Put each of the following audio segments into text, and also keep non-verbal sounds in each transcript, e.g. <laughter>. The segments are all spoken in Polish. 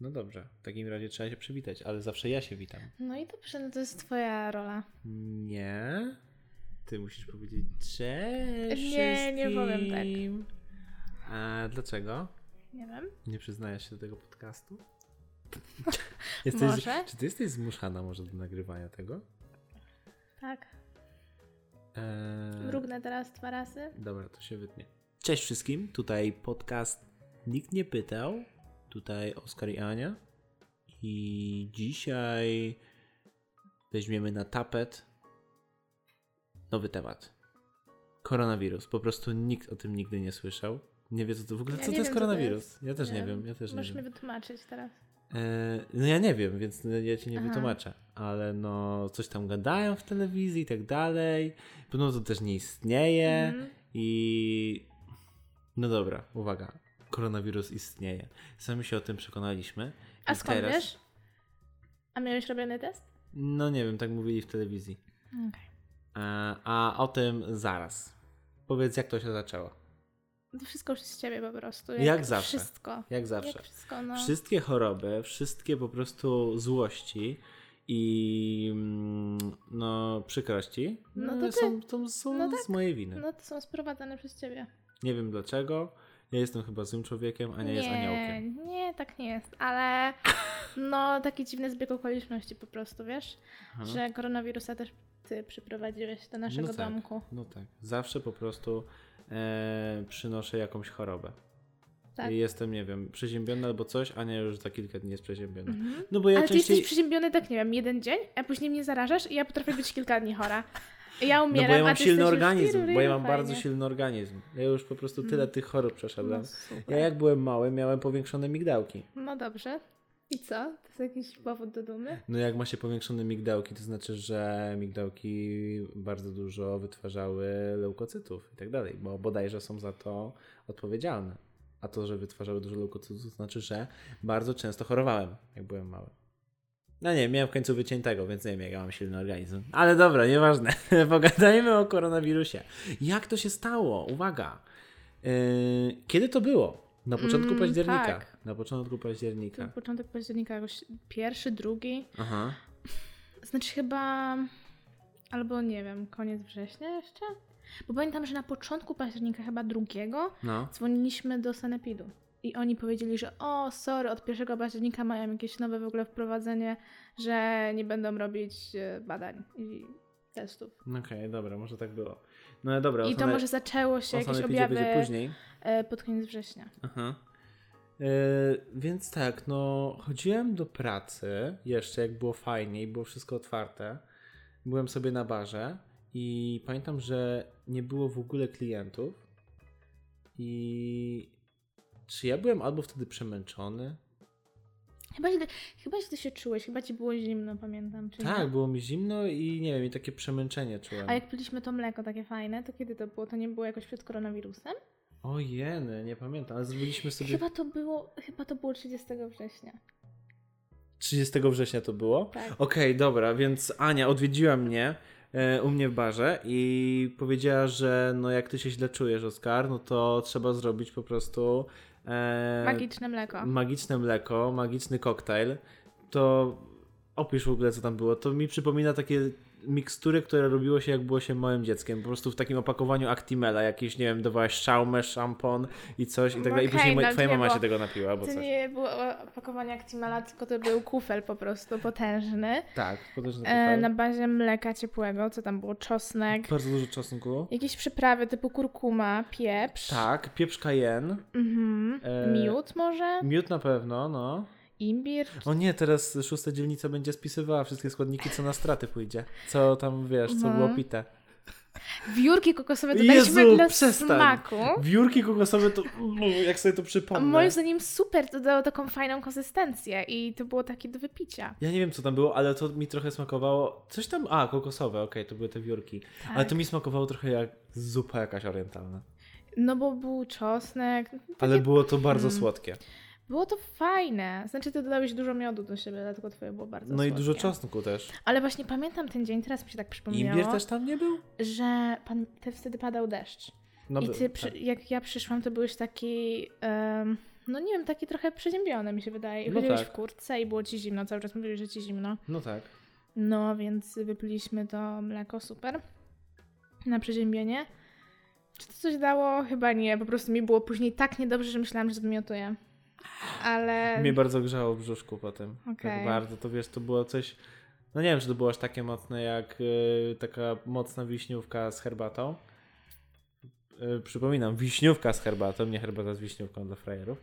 No dobrze, w takim razie trzeba się przywitać, ale zawsze ja się witam. No i dobrze, no to jest twoja rola. Nie. Ty musisz powiedzieć cześć. Nie, nie powiem tak. A dlaczego? Nie wiem. Nie przyznajesz się do tego podcastu? <laughs> Jesteś, Może. Czy ty jesteś zmuszana może do nagrywania tego? Tak. Eee, Mrugnę teraz dwa razy. Dobra, to się wytnie. Cześć wszystkim, tutaj podcast Nikt nie pytał. Tutaj Oskar i Ania. I dzisiaj weźmiemy na tapet nowy temat. Koronawirus. Po prostu nikt o tym nigdy nie słyszał. Nie wie, co to w ogóle, Ja co to jest co to koronawirus. jest. Ja też nie, Nie wiem, ja też nie Możesz wiem. mi wytłumaczyć teraz. E, no ja nie wiem, więc ja ci nie Aha. wytłumaczę, ale no coś tam gadają w telewizji i tak dalej. Podobno to też nie istnieje Mhm. i no dobra, uwaga, koronawirus istnieje. Sami się o tym przekonaliśmy. A skąd teraz- wiesz? A miałeś robiony test? No nie wiem, tak mówili w telewizji. Okej. E, a o tym zaraz. Powiedz, jak to się zaczęło. To wszystko już z ciebie po prostu. Jak zawsze. Wszystko. Jak zawsze. Jak wszystko, no. Wszystkie choroby, wszystkie po prostu złości i mm, no przykrości No no to ty. są, są, są No tak. z mojej winy. No to są sprowadzane przez ciebie. Nie wiem dlaczego. Ja jestem chyba złym człowiekiem, a nie, jest aniołkiem. nie, tak nie jest, ale <laughs> no taki dziwny zbieg okoliczności po prostu, wiesz? Aha. Że koronawirusa też ty przyprowadziłeś do naszego no tak, domku. No tak. Zawsze po prostu e, przynoszę jakąś chorobę. Tak. I jestem, nie wiem, przeziębiony albo coś, a nie już za kilka dni jest przeziębiony. Mhm. No bo ja Ale ty częściej... jesteś przeziębiony tak, nie wiem, jeden dzień, a później mnie zarażasz i ja potrafię być kilka dni chora. Ja No umieram, bo ja mam silny organizm, bo ja mam fajnie. bardzo silny organizm. Ja już po prostu tyle tych chorób przeszedłem. No. Ja jak byłem mały, miałem powiększone migdałki. no dobrze. I co? To jest jakiś powód do dumy? No jak ma się powiększone migdałki, to znaczy, że migdałki bardzo dużo wytwarzały leukocytów i tak dalej, bo bodajże są za to odpowiedzialne. A to, że wytwarzały dużo leukocytów, to znaczy, że bardzo często chorowałem, jak byłem mały. No nie, miałem w końcu wyciętego, więc nie wiem, jak ja mam silny organizm. Ale dobra, nieważne. <laughs> Pogadajmy o koronawirusie. Jak to się stało? Uwaga. Yy, kiedy to było? Na początku Mm, października. tak. Na początku października. początek października, jakoś pierwszy, drugi. Aha. Znaczy chyba. Albo nie wiem, koniec września jeszcze? Bo pamiętam, że na początku października, chyba drugiego, No. dzwoniliśmy do Sanepidu. I oni powiedzieli, że o, sorry, od 1 października mają jakieś nowe w ogóle wprowadzenie, że nie będą robić e, badań i testów. Okej, dobra, może tak było. No ale dobra, I to może zaczęło się jakieś objawy będzie później. e, pod koniec września. Aha. E, więc tak, no chodziłem do pracy jeszcze, jak było fajnie i było wszystko otwarte. Byłem sobie na barze i pamiętam, że nie było w ogóle klientów. I czy ja byłem albo wtedy przemęczony? Chyba chyba źle się czułeś, chyba ci było zimno, pamiętam. Czy Tak, nie? było mi zimno i nie wiem, i takie przemęczenie czułem. A jak piliśmy to mleko takie fajne, to kiedy to było? To nie było jakoś przed koronawirusem? O jeny, nie pamiętam, ale zrobiliśmy sobie... Chyba to było, chyba to było 30 września. 30 września to było? Tak. Okej, dobra, więc Ania odwiedziła mnie e, u mnie w barze i powiedziała, że no jak ty się źle czujesz, Oskar, no to trzeba zrobić po prostu e, Magiczne mleko. magiczne mleko, magiczny koktajl. To opisz w ogóle, co tam było. To mi przypomina takie mikstury, które robiło się, jak było się małym dzieckiem. Po prostu w takim opakowaniu Actimela, jakieś, nie wiem, dawałaś szaumę, szampon i coś i tak dalej. I Okej, później no twoja mama było- się tego napiła, albo To coś. nie było opakowanie Actimela, tylko to był kufel po prostu potężny. Tak, potężny E, koktajl. na bazie mleka ciepłego, co tam było? Czosnek, Bardzo dużo czosnku. jakieś przyprawy typu kurkuma, pieprz, Tak, pieprz cayenne, mhm. E, miód może, miód na pewno, no. Imbir. O nie, teraz szósta dzielnica będzie spisywała wszystkie składniki, co na straty pójdzie. Co tam, wiesz, co No. było pite. Wiórki kokosowe dodaliśmy Jezu, dla przestań. smaku. Wiórki kokosowe to, mm, jak sobie to przypomnę. Moim zdaniem super, to dało taką fajną konsystencję i to było takie do wypicia. Ja nie wiem, co tam było, ale to mi trochę smakowało. Coś tam, a, kokosowe, okej, to były te wiórki. Ale Tak. to mi smakowało trochę jak zupa jakaś orientalna. No bo był czosnek. Takie... Ale było to bardzo Hmm. słodkie. Było to fajne. Znaczy, ty dodałeś dużo miodu do siebie, dlatego twoje było bardzo No i słodkie. dużo czosnku też. Ale właśnie pamiętam ten dzień, teraz mi się tak przypomniało, Imbir też tam nie był? że pan, te wtedy padał deszcz. No I ty, tak. jak ja przyszłam, to byłeś taki em, No nie wiem, takie trochę przeziębione mi się wydaje. I No chodziłeś tak. w kurtce i było ci zimno, cały czas mówili, że ci zimno. No tak. No, więc wypiliśmy to mleko, super. Na przeziębienie. Czy to coś dało? Chyba nie, po prostu mi było później tak niedobrze, że myślałam, że zmiotuję. Ale... Mnie bardzo grzało w brzuszku potem. Tak Okej. bardzo, to wiesz, to było coś... No nie wiem, czy to było aż takie mocne jak y, taka mocna wiśniówka z herbatą. Y, przypominam, wiśniówka z herbatą, nie herbata z wiśniówką dla frajerów.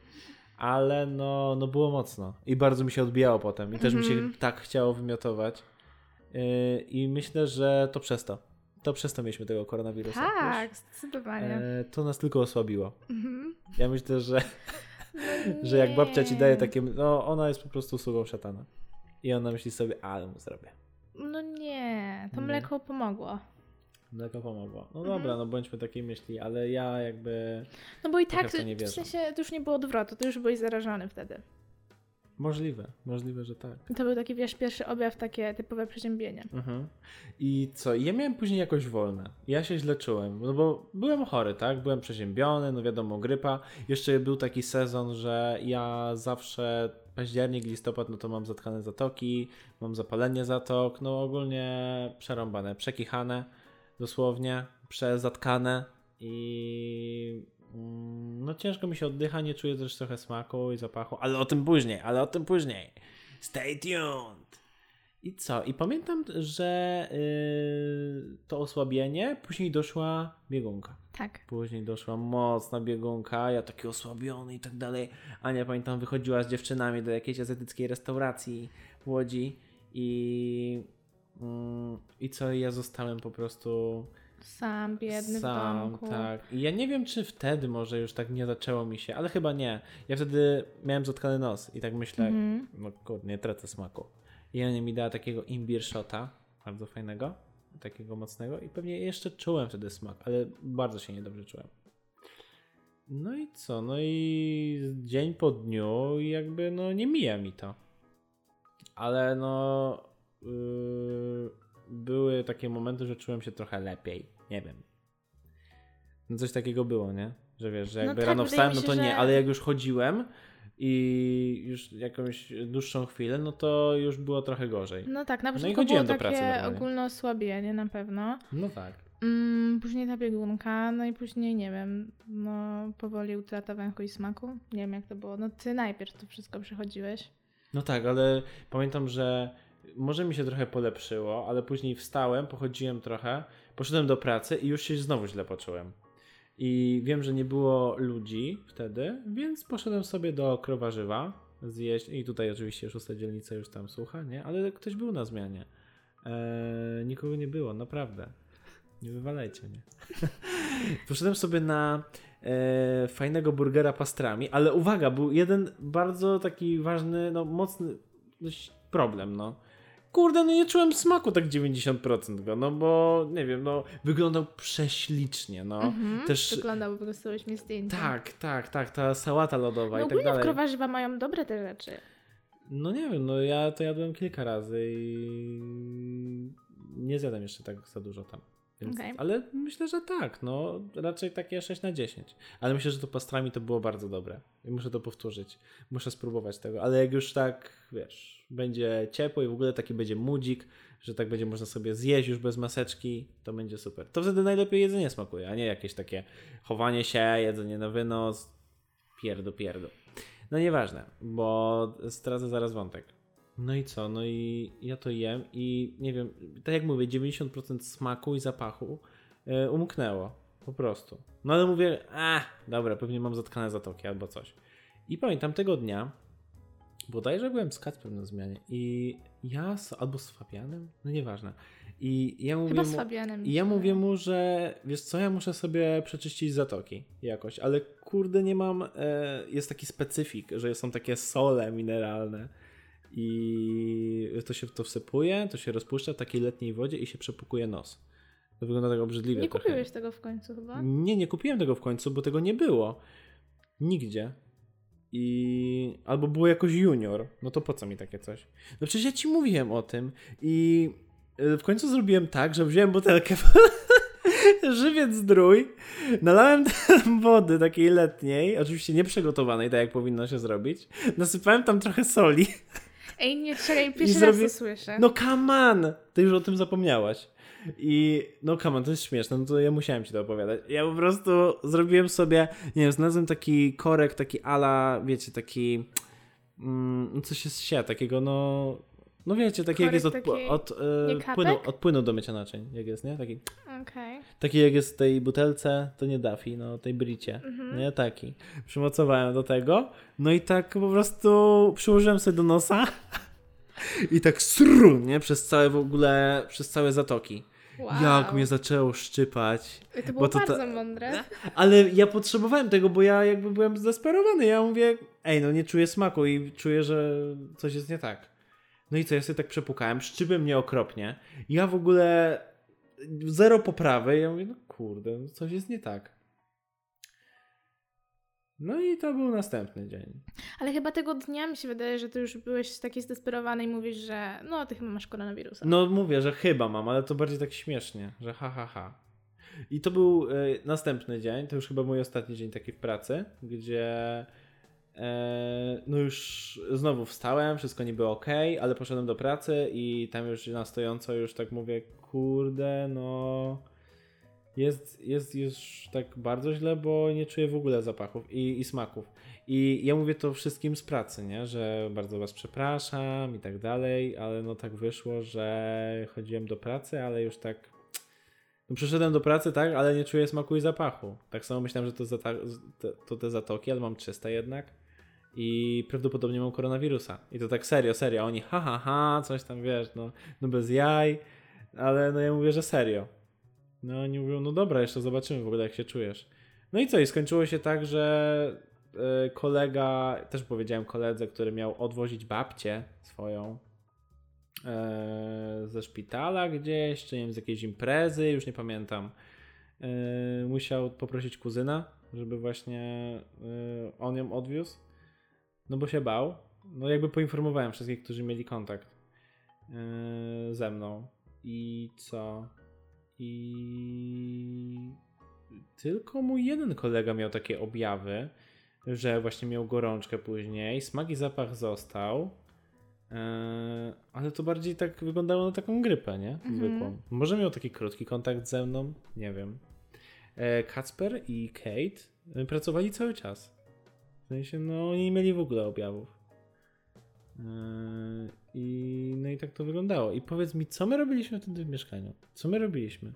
Ale no, no było mocno. I bardzo mi się odbijało potem. I też mi się Mhm. tak chciało wymiotować. Y, I myślę, że to przez to. To przez to mieliśmy tego koronawirusa. Tak, zdecydowanie. E, to nas tylko osłabiło. Mhm. Ja myślę, że <laughs> że jak babcia ci daje takie, no ona jest po prostu sługą szatana. I ona myśli sobie, ale mu zrobię. No nie, to Nie. mleko pomogło. Mleko pomogło. No Mhm. dobra, no bądźmy takiej myśli, ale ja jakby... No bo i tak, w sensie to już nie było odwrotu, to już byłeś zarażony wtedy. Możliwe, możliwe, że tak. To był taki, wiesz, pierwszy objaw, takie typowe przeziębienie. Mhm. I co? Ja miałem później jakoś wolne. Ja się źle czułem, no bo byłem chory, tak? Byłem przeziębiony, no wiadomo, grypa. Jeszcze był taki sezon, że ja zawsze październik, listopad, no to mam zatkane zatoki, mam zapalenie zatok, no ogólnie przerąbane, przekichane, dosłownie, przezatkane i no ciężko mi się oddycha, nie czuję też trochę smaku i zapachu, ale o tym później, ale o tym później. Stay tuned! I co? I pamiętam, że yy, to osłabienie, później doszła biegunka. Tak. Później doszła mocna biegunka, ja taki osłabiony i tak dalej. Ania, pamiętam, wychodziła z dziewczynami do jakiejś azjatyckiej restauracji w Łodzi i... mm, I co? Ja zostałem po prostu Sam, biedny sam, w domku. tak. I ja nie wiem, czy wtedy może już tak nie zaczęło mi się, ale chyba nie. Ja wtedy miałem zatkany nos i tak myślę, Mhm. no kurde, nie tracę smaku. I Ania mi dała takiego imbir shota, bardzo fajnego, takiego mocnego i pewnie jeszcze czułem wtedy smak, ale bardzo się niedobrze czułem. No i co? No i dzień po dniu jakby no nie mija mi to. Ale no yy, były takie momenty, że czułem się trochę lepiej. Nie wiem. No coś takiego było, nie? Że wiesz, że No jakby tak, rano wstałem, no się, to nie, że- ale jak już chodziłem i już jakąś dłuższą chwilę, no to już było trochę gorzej. No tak, na No i początku chodziłem było do pracy takie ogólne osłabienie na pewno. No tak. Mm, później ta biegunka, no i później, nie wiem, no powoli utrata węchu i smaku. Nie wiem jak to było. No ty najpierw to wszystko przechodziłeś. No tak, ale pamiętam, że może mi się trochę polepszyło, ale później wstałem, pochodziłem trochę, poszedłem do pracy i już się znowu źle poczułem. I wiem, że nie było ludzi wtedy, więc poszedłem sobie do krowarzywa zjeść. I tutaj oczywiście szósta dzielnica już tam słucha, nie? Ale ktoś był na zmianie. Eee, nikogo nie było, naprawdę. Nie wywalajcie mnie. <laughs> Poszedłem sobie na e, fajnego burgera pastrami, ale uwaga, był jeden bardzo taki ważny, no mocny problem, no. Kurde, no nie czułem smaku tak 90% go, no bo nie wiem, no wyglądał prześlicznie, no. Mhm. Też Wyglądał, bo wysyłałeś mi zdjęcia. tak, tak, tak, ta sałata lodowa No i tak ogólnie dalej. krowarzywa mają dobre te rzeczy. No nie wiem, no ja to jadłem kilka razy i nie zjadłem jeszcze tak za dużo tam. Więc, Okej. Ale myślę, że tak, no raczej takie 6 na 10. Ale myślę, że to pastrami to było bardzo dobre. I muszę to powtórzyć. Muszę spróbować tego. Ale jak już tak, wiesz, będzie ciepło i w ogóle taki będzie mudzik, że tak będzie można sobie zjeść już bez maseczki, to będzie super. To wtedy najlepiej jedzenie smakuje, a nie jakieś takie chowanie się, jedzenie na wynos, pierdu, pierdu. No nieważne, bo stracę zaraz wątek. No i co? No i ja to jem i nie wiem, tak jak mówię, 90% smaku i zapachu e, umknęło. Po prostu. No ale mówię, a dobra, pewnie mam zatkane zatoki albo coś. I pamiętam tego dnia, bodajże byłem z Kacprem na zmianie i ja, z, albo z Fabianem, no nieważne. I ja mówię Chyba mu, z Fabianem. i ja mówię mu, że wiesz co, ja muszę sobie przeczyścić zatoki jakoś, ale kurde nie mam, e, jest taki specyfik, że są takie sole mineralne i to się w to wsypuje, to się rozpuszcza w takiej letniej wodzie i się przepukuje nos. To wygląda tak obrzydliwie Nie trochę. kupiłeś tego w końcu chyba? Nie, nie kupiłem tego w końcu, bo tego nie było. Nigdzie. I albo było jakoś junior. No to po co mi takie coś? No przecież ja ci mówiłem o tym i y, w końcu zrobiłem tak, że wziąłem butelkę <laughs> żywiec zdrój, nalałem tam wody takiej letniej, oczywiście nieprzygotowanej, tak jak powinno się zrobić, nasypałem tam trochę soli. Ej, nie, czekaj, pierwszy raz to słyszę. No come on! Ty już o tym zapomniałaś. I no come on, to jest śmieszne, no to ja musiałem ci to opowiadać. Ja po prostu zrobiłem sobie, nie wiem, znalazłem taki korek, taki ala, wiecie, taki, mm, coś jest się, takiego no, no wiecie, taki jak Korek jest od, taki od, kapek? płynu, od płynu do mycia naczyń, jak jest, nie? Taki, Okej. taki jak jest w tej butelce, to nie Daffy, no tej bricie, Mhm. nie? Taki. Przymocowałem do tego, no i tak po prostu przyłożyłem sobie do nosa <laughs> i tak sru, nie? Przez całe w ogóle, przez całe zatoki. Wow. Jak mnie zaczęło szczypać. To było to bardzo ta- mądre. <laughs> Ale ja potrzebowałem tego, bo ja jakby byłem zdesperowany. Ja mówię, ej, no nie czuję smaku i czuję, że coś jest nie tak. No i co, ja sobie tak przepukałem, szczypy mnie okropnie. Ja w ogóle zero poprawy. Ja mówię, no kurde, no coś jest nie tak. No i to był następny dzień. Ale chyba tego dnia mi się wydaje, że ty już byłeś taki zdesperowany i mówisz, że no, ty chyba masz koronawirusa. No mówię, że chyba mam, ale to bardziej tak śmiesznie, że ha, ha, ha. I to był e, następny dzień, to już chyba mój ostatni dzień taki w pracy, gdzie no już znowu wstałem, wszystko niby ok, ale poszedłem do pracy i tam już na stojąco już tak mówię, kurde, no jest, jest już tak bardzo źle, bo nie czuję w ogóle zapachów i, i smaków. I ja mówię to wszystkim z pracy, nie? że bardzo was przepraszam i tak dalej, ale no tak wyszło, że chodziłem do pracy, ale już tak. No przyszedłem do pracy, tak, ale nie czuję smaku i zapachu. Tak samo myślałem, że to, to, te zatoki, ale mam 300 jednak. I prawdopodobnie mam koronawirusa. I to tak serio, serio. Oni ha, ha, ha, coś tam wiesz, no, no bez jaj. Ale no ja mówię, że serio. No oni mówią, no dobra, jeszcze zobaczymy w ogóle jak się czujesz. No i co, i skończyło się tak, że e, kolega, też powiedziałem koledze, który miał odwozić babcię swoją e, ze szpitala gdzieś, czy nie wiem, z jakiejś imprezy, już nie pamiętam. E, musiał poprosić kuzyna, żeby właśnie on ją odwiózł, no bo się bał. No jakby poinformowałem wszystkich, którzy mieli kontakt e, ze mną. I co? I tylko mój jeden kolega miał takie objawy, że właśnie miał gorączkę później, smak i zapach został, e, ale to bardziej tak wyglądało na taką grypę, nie? Mhm. Zwykłą. Może miał taki krótki kontakt ze mną, nie wiem. E, Kacper i Kate e, pracowali cały czas. Sensie, no oni nie mieli w ogóle objawów. E, I no i tak to wyglądało. I powiedz mi, co my robiliśmy wtedy w mieszkaniu? Co my robiliśmy?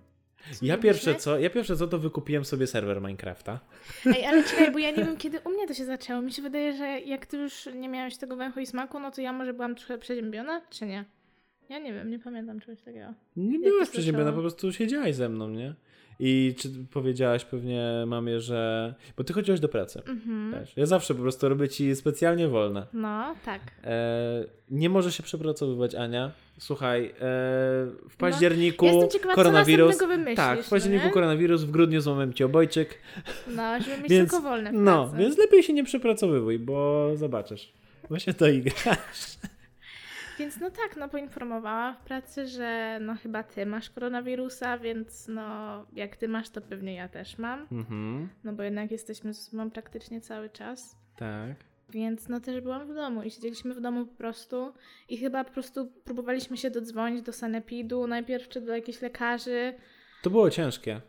Co Ja pierwsze co, ja pierwsze co to wykupiłem sobie serwer Minecrafta. Ej, ale czekaj, bo ja nie wiem, kiedy u mnie to się zaczęło. Mi się wydaje, że jak ty już nie miałeś tego węchu i smaku, no to ja może byłam trochę przeziębiona, czy nie? Ja nie wiem, nie pamiętam czegoś takiego. Nie byłaś przeziębiona, po prostu siedziałaś ze mną, nie? I czy powiedziałaś pewnie mamie, że... Bo ty chodziłaś do pracy Mhm. Ja zawsze po prostu robię ci specjalnie wolne. No, tak. E, nie może się przepracowywać Ania. Słuchaj, e, w październiku Ja jestem ciekawa, koronawirus... co wymyślisz, tak, w październiku no nie? koronawirus, w grudniu złamałem ci obojczyk. No, żeby mieć <laughs> Więc- tylko wolne No, więc lepiej się nie przepracowywuj, bo zobaczysz. Bo się to igrasz. Więc no tak, no poinformowała w pracy, że no chyba ty masz koronawirusa, więc no jak ty masz, to pewnie ja też mam. Mhm, No bo jednak jesteśmy z mamą praktycznie cały czas. tak. Więc no też byłam w domu i siedzieliśmy w domu po prostu i chyba po prostu próbowaliśmy się dodzwonić do sanepidu, najpierw czy do jakichś lekarzy. To było ciężkie,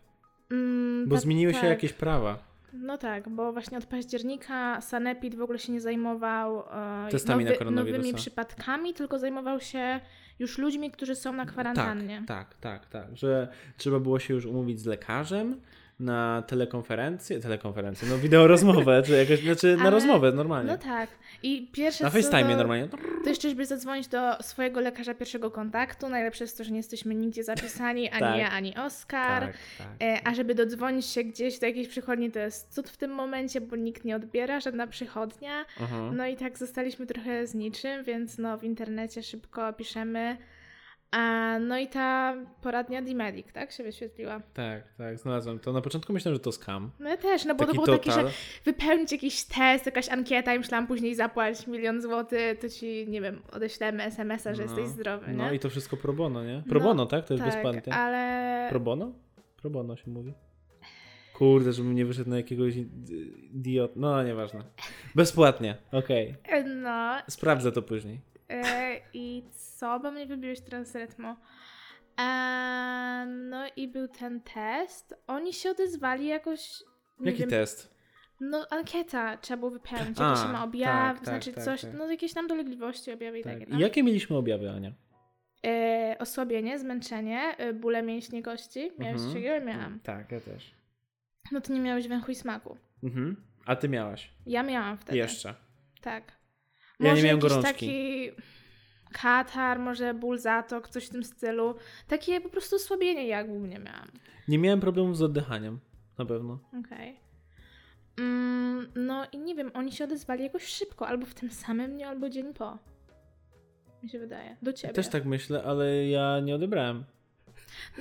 Mm, bo tak, zmieniły się tak. jakieś prawa. No tak, bo właśnie od października Sanepid w ogóle się nie zajmował e, Testami na nowy, koronawirusa. nowymi przypadkami, tylko zajmował się już ludźmi, którzy są na kwarantannie. Tak, tak, tak, tak. Że trzeba było się już umówić z lekarzem na telekonferencję, telekonferencję, no wideo rozmowę, czy jakoś, znaczy na Ale- rozmowę normalnie. No tak. I pierwsze na FaceTime normalnie. To jeszcze, żeby zadzwonić do swojego lekarza pierwszego kontaktu. Najlepsze jest to, że nie jesteśmy nigdzie zapisani, ani Tak. ja, ani Oskar. Tak, tak. E, a żeby dodzwonić się gdzieś do jakiejś przychodni, to jest cud w tym momencie, bo nikt nie odbiera, żadna przychodnia. Aha. No i tak zostaliśmy trochę z niczym, więc no w internecie szybko piszemy. A, no i ta poradnia D-Medic, tak, się wyświetliła. Tak, tak, znalazłem to. Na początku myślałem, że to skam. No ja też, no bo Taki to było takie, total. że wypełnić jakiś test, jakaś ankieta i myślałam później zapłać milion złotych, to ci, nie wiem, odeślemy SMS-a, że No. jesteś zdrowy, nie? No i to wszystko pro bono, nie? Pro No, bono, tak? To jest tak, bezpłatnie. ale... Pro bono? Pro bono się mówi. Kurde, żebym nie wyszedł na jakiegoś idiot. No, nieważne. Bezpłatnie, okej. E, No Sprawdzę to później. E, i co? Bo mnie wybiłeś teraz z rytmu. E, no i był ten test. Oni się odezwali jakoś. Jaki wiem, test? No ankieta trzeba było wypełnić, jakie się ma tak, tak, znaczy tak, coś, tak. no jakieś tam dolegliwości, objawy i Tak. takie. I No. jakie mieliśmy objawy, Ania? E, osłabienie, zmęczenie, bóle mięśni kości. Miałeś Mhm. takiego? Miałam. Tak, ja też. No ty nie miałeś węchu i smaku. Mhm. A ty miałaś? Ja miałam wtedy. Jeszcze. Tak. Ja nie miałem gorączki. taki katar, może ból zatok, coś w tym stylu. Takie po prostu osłabienie ja głównie miałam. Nie miałem problemów z oddychaniem. Na pewno. Okej. Mm, no i nie wiem, oni się odezwali jakoś szybko, albo w tym samym dniu, albo dzień po. Mi się wydaje. Do ciebie. Też tak myślę, ale ja nie odebrałem.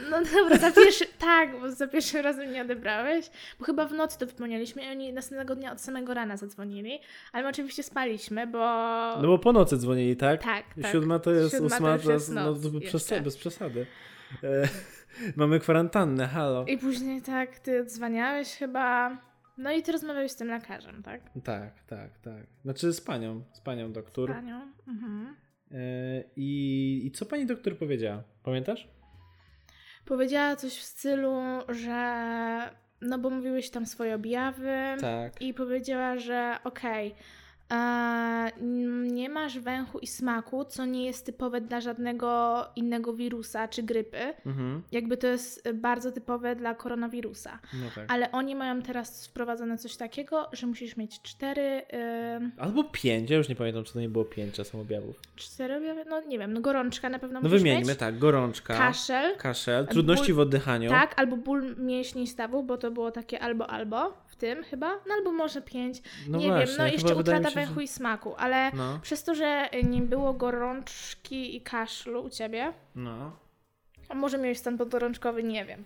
No dobra, za pierwszy, <laughs> tak, bo za pierwszym razem nie odebrałeś, bo chyba w nocy to wypełnialiśmy i oni następnego dnia od samego rana zadzwonili, ale my oczywiście spaliśmy, bo... No bo po nocy dzwonili, tak? tak, tak. Siódma to jest, Siódma ósma to jest no, bez, przesady, bez przesady. E, <laughs> mamy kwarantannę, halo. I później tak, ty odzwaniałeś chyba, no i ty rozmawiałeś z tym lekarzem, tak? Tak, tak, tak. Znaczy z panią, z panią doktor. Z panią. Mhm. E, i, I co pani doktor powiedziała? Pamiętasz? Powiedziała coś w stylu, że... No bo mówiłeś tam swoje objawy. Tak. I powiedziała, że okej, n- nie masz węchu i smaku, co nie jest typowe dla żadnego innego wirusa czy grypy. Mhm. Jakby to jest e, bardzo typowe dla koronawirusa. No tak. Ale oni mają teraz wprowadzone coś takiego, że musisz mieć cztery, y, Albo pięć, ja już nie pamiętam, czy to nie było pięć czasem objawów. cztery objawy, no nie wiem, no gorączka na pewno No wymieńmy, mieć. tak, gorączka, Kaszel, kaszel, trudności ból- w oddychaniu. tak, albo ból mięśni stawów, bo to było takie albo albo w tym chyba, no albo może pięć, No nie właśnie, wiem, no jeszcze utrata węchu i smaku, ale No, przez to, że nie było gorączki i kaszlu u ciebie, no. a może miałeś stan podgorączkowy, nie wiem.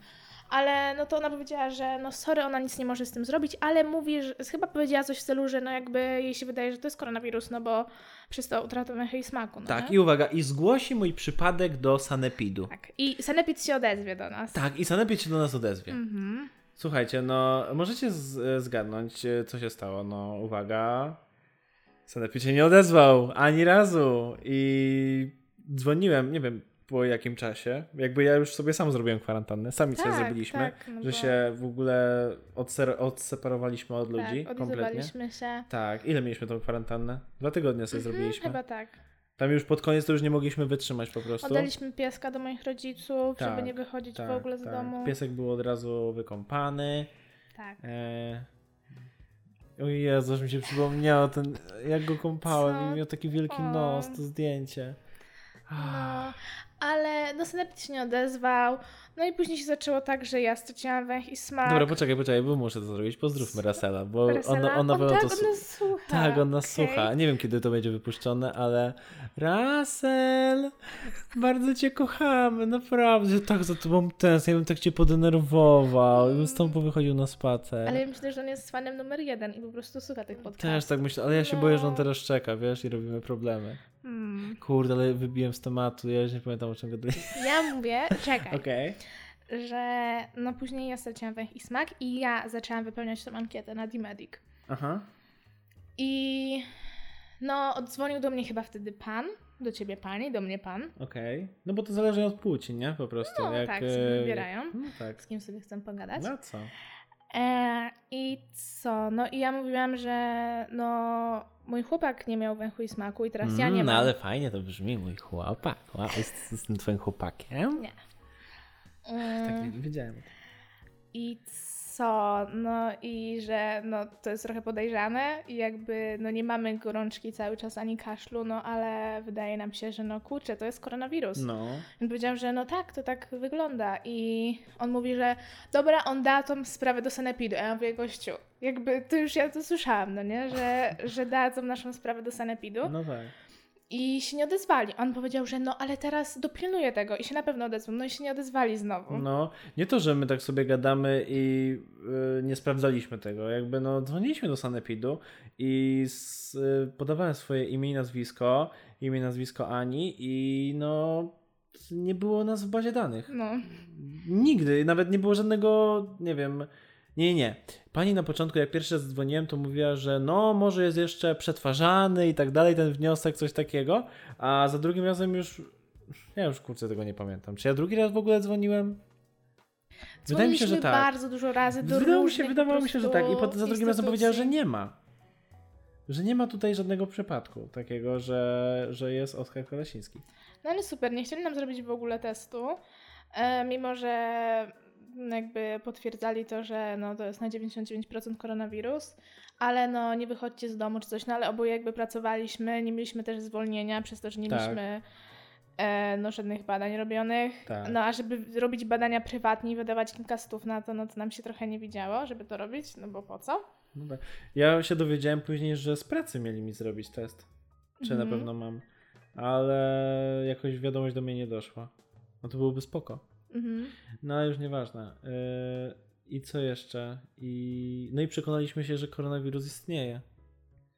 Ale no to ona powiedziała, że no sorry, ona nic nie może z tym zrobić, ale mówi, że chyba powiedziała coś w stylu, że no jakby jej się wydaje, że to jest koronawirus, no bo przez to utrata węchu i smaku. No Tak, nie? i uwaga, i zgłosi mój przypadek do sanepidu. tak. I sanepid się odezwie do nas. Tak, i sanepid się do nas odezwie. Mhm. Słuchajcie, no możecie zgadnąć, e, co się stało. No uwaga, sanepid się nie odezwał ani razu i dzwoniłem, nie wiem po jakim czasie. Jakby ja już sobie sam zrobiłem kwarantannę, sami sobie Tak, zrobiliśmy, tak, no że bo- się w ogóle odser- odseparowaliśmy od ludzi tak, kompletnie. się. Tak, ile mieliśmy tą kwarantannę? Dwa tygodnie sobie Mhm, zrobiliśmy. Chyba tak. Tam już pod koniec to już nie mogliśmy wytrzymać po prostu. Oddaliśmy pieska do moich rodziców, żeby Tak, nie wychodzić tak, w ogóle z tak. domu. Piesek był od razu wykąpany. Tak. E... O Jezu, mi się przypomniało ten, jak go kąpałem Co? i miał taki wielki nos, to zdjęcie. No, ale no sanepid się nie odezwał. No i później się zaczęło tak, że ja straciłam węch i smak. Dobra, poczekaj, poczekaj, bo muszę to zrobić. Pozdrówmy Rasela, bo Rasela? on, on tak, to... on nas słucha. Tak, on nas okej. słucha. Nie wiem, kiedy to będzie wypuszczone, ale Rasel, bardzo cię kochamy, naprawdę. Tak za tobą tęsknię, ja bym tak cię podenerwował, ja bym z tobą wychodził na spacer. Ale ja myślę, że on jest fanem numer jeden i po prostu słucha tych podcastów. Też tak myślę, ale ja się No. boję, że on teraz czeka, wiesz, i robimy problemy. Hmm. Kurde, ale wybiłem z tematu, ja już nie pamiętam o czym gadaliśmy. Ja mówię, czekaj, Okej. że no później ja straciłam węch i smak i ja zaczęłam wypełniać tą ankietę na D-Medic. Aha. I no oddzwonił do mnie chyba wtedy pan, do ciebie pani, do mnie pan. Okej. No bo to zależy od płci, nie? Po prostu. No jak, tak, sobie wybierają, No tak. z kim sobie chcę pogadać. No co? E, I co? No i ja mówiłam, że no mój chłopak nie miał węchu i smaku i teraz ja nie Mm, mam. No ale fajnie to brzmi, mój chłopak. Wow, jest z tym twoim chłopakiem? Nie. Tak, Mm, nie wiedziałem. I co? No i że no to jest trochę podejrzane i jakby no nie mamy gorączki cały czas ani kaszlu, no ale wydaje nam się, że no kurczę, to jest koronawirus. No. I powiedziałam, że no tak, to tak wygląda. I on mówi, że dobra, on da tą sprawę do sanepidu. A ja mówię, gościu, jakby to już ja to słyszałam, no nie? Że, że dadzą naszą sprawę do sanepidu. No tak. I się nie odezwali. On powiedział, że no ale teraz dopilnuję tego i się na pewno odezwą. No i się nie odezwali znowu. No, nie to, że my tak sobie gadamy i y, nie sprawdzaliśmy tego. Jakby no, dzwoniliśmy do Sanepidu i s, y, podawałem swoje imię i nazwisko, imię i nazwisko Ani i no, nie było nas w bazie danych. No. Nigdy, nawet nie było żadnego, nie wiem. Nie, nie. Pani na początku, jak pierwszy raz dzwoniłem, to mówiła, że no, może jest jeszcze przetwarzany i tak dalej, ten wniosek, coś takiego. A za drugim razem już. Ja już kurczę tego nie pamiętam. Czy ja drugi raz w ogóle dzwoniłem? Wydaje mi się, że tak. bardzo dużo razy do Wydawało mi się, wydawało mi się, że tak. I potem za drugim razem powiedziała, że nie ma. Że nie ma tutaj żadnego przypadku takiego, że, że jest Oskar Kolesiński. No ale super, nie chcieli nam zrobić w ogóle testu, e, mimo że jakby potwierdzali to, że no, to jest na 99% koronawirus, ale no nie wychodźcie z domu czy coś, no ale oboje jakby pracowaliśmy, nie mieliśmy też zwolnienia przez to, że nie Tak. mieliśmy e, no, żadnych badań robionych. Tak. No a żeby robić badania prywatnie i wydawać kilka stów na to, no to nam się trochę nie widziało, żeby to robić, no bo po co? No tak. Ja się dowiedziałem później, że z pracy mieli mi zrobić test. Czy na Mhm. pewno mam. Ale jakoś wiadomość do mnie nie doszła. No to byłoby spoko. Mhm. No ale już nieważne. Yy, I co jeszcze? I... No i przekonaliśmy się, że koronawirus istnieje.